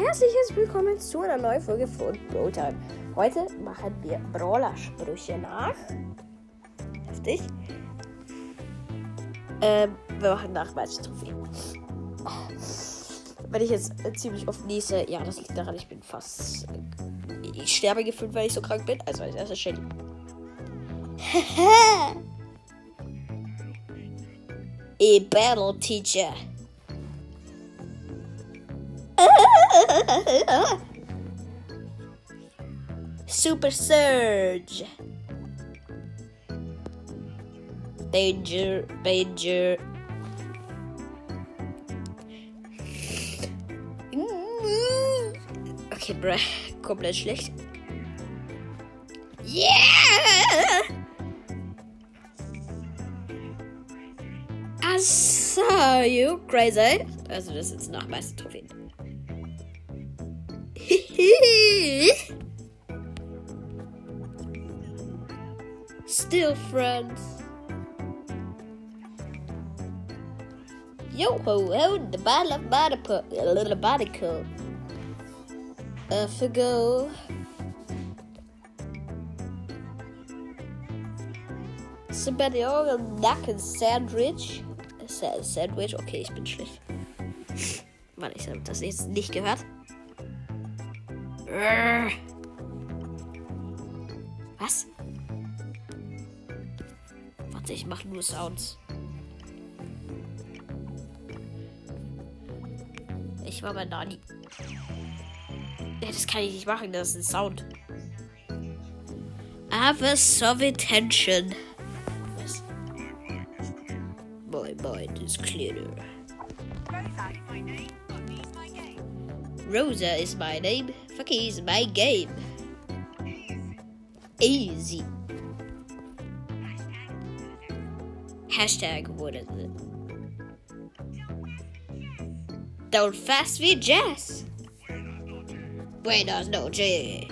herzliches Willkommen zu einer neuen Folge von Bro Time. Heute machen wir Brawler-Sprüche nach. Heftig. Ähm, wir machen nach Trophäen. Wenn ich jetzt ziemlich oft niese, ja, das liegt daran, ich bin fast. Ich sterbe gefühlt, weil ich so krank bin. Also als erstes Shelly. A battle teacher. Super Surge. Danger, Danger. Okay, bruh. Komplett schlecht. Yeah! I saw you, crazy. Also, das ist jetzt nach meisten Trophäen. Still friends. Yo ho ho, the bottle of Bodico. A little Bodico. Off we go. Somebody over Nacken Sandwich. Sa Sandwich, okay, ich bin schlecht. Mann, ich habe das jetzt nicht gehört. Was? Warte, ich mache nur Sounds. Ich war bei Nani. Das kann ich nicht machen, das ist ein Sound. Aber Soviet Tension. Was? My mind is clearer. Rosa is my name. Fucky is my game. Easy. Hashtag what is it? Don't fast me jazz. Buenos noches.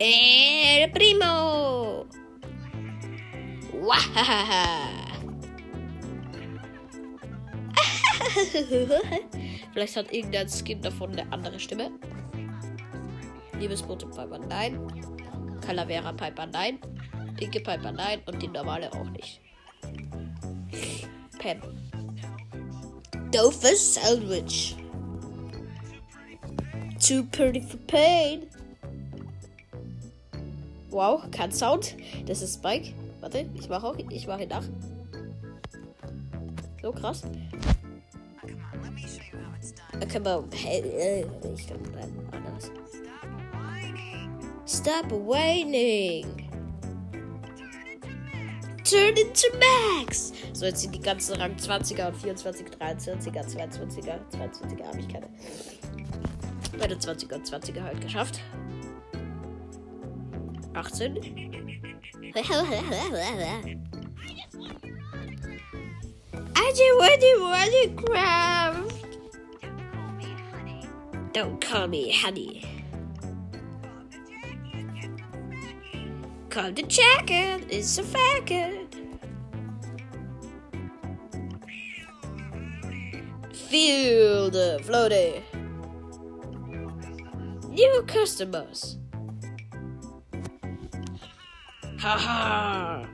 El primo. Wahaha. Vielleicht hat irgendein Skin davon eine andere Stimme. Liebesbote Piper, nein. Calavera Piper, nein. Pinke Piper, nein. Und die normale auch nicht. Pam. Doofus Sandwich. Too pretty for pain. Wow, kein Sound. Das ist Spike. Warte, ich mache auch. Ich mache nach. So krass. Okay, aber hey, ich kann anders. Stop whining. Turn into Max. So, jetzt sind die ganzen Rang 20er und 24, 23er, 22er, 22er habe ich keine. Bei der 20er und 20er halt geschafft. 18. I just want to want to craft. Don't call me honey. Call the jacket. It's a faggot. Feel the floaty. New customers. Haha.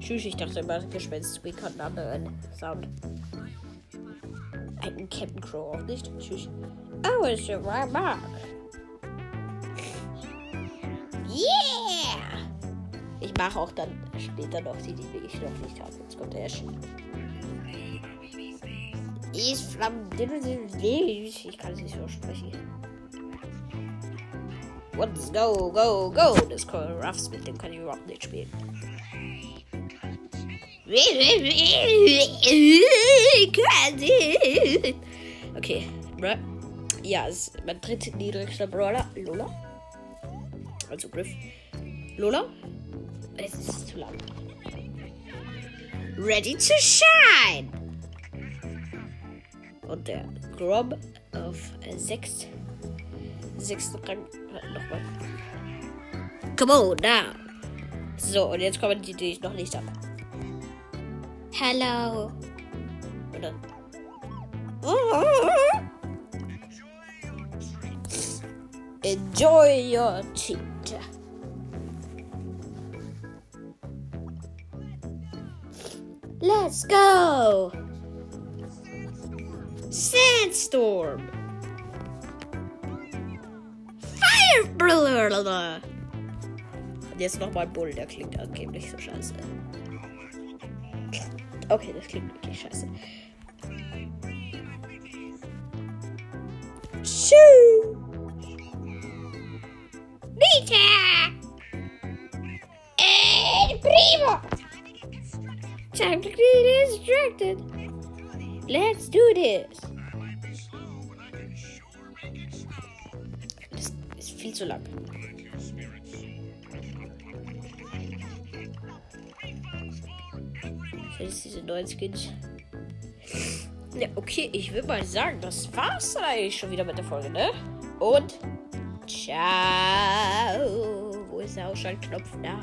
Tschüss, ich dachte immer, Gespenst einen anderen Sound. Ein Captain Crow auch nicht. Tschüss. Oh, it's a right mark. Yeah! Ich mache auch dann später noch die, die ich noch nicht habe. Jetzt kommt der Ash. Ist Ich kann es nicht so sprechen. Let's go, go, go. Das Call Ruffs, mit dem kann ich überhaupt nicht spielen. Okay, ja, es ist mein dritter niedrigster Brawler. Lola. Also Griff. Lola. Es ist zu lang. Ready to shine. Und der Grob auf 6. Sechsten Rang. Nochmal. Come on, now. So, und jetzt kommen die, die ich noch nicht habe. Hello. Und dann. Enjoy your cheat. Let's go! Sandstorm! Jetzt nochmal Bull, der klingt angeblich so scheiße. Okay, das klingt wirklich scheiße. El primo! Time to get distracted. Let's do this. Das ist viel zu lang. Jetzt diese neuen Skins. Ja, okay, ich würde mal sagen, das war's dann eigentlich schon wieder mit der Folge, ne? Und ciao. Wo ist der Ausschaltknopf? Da.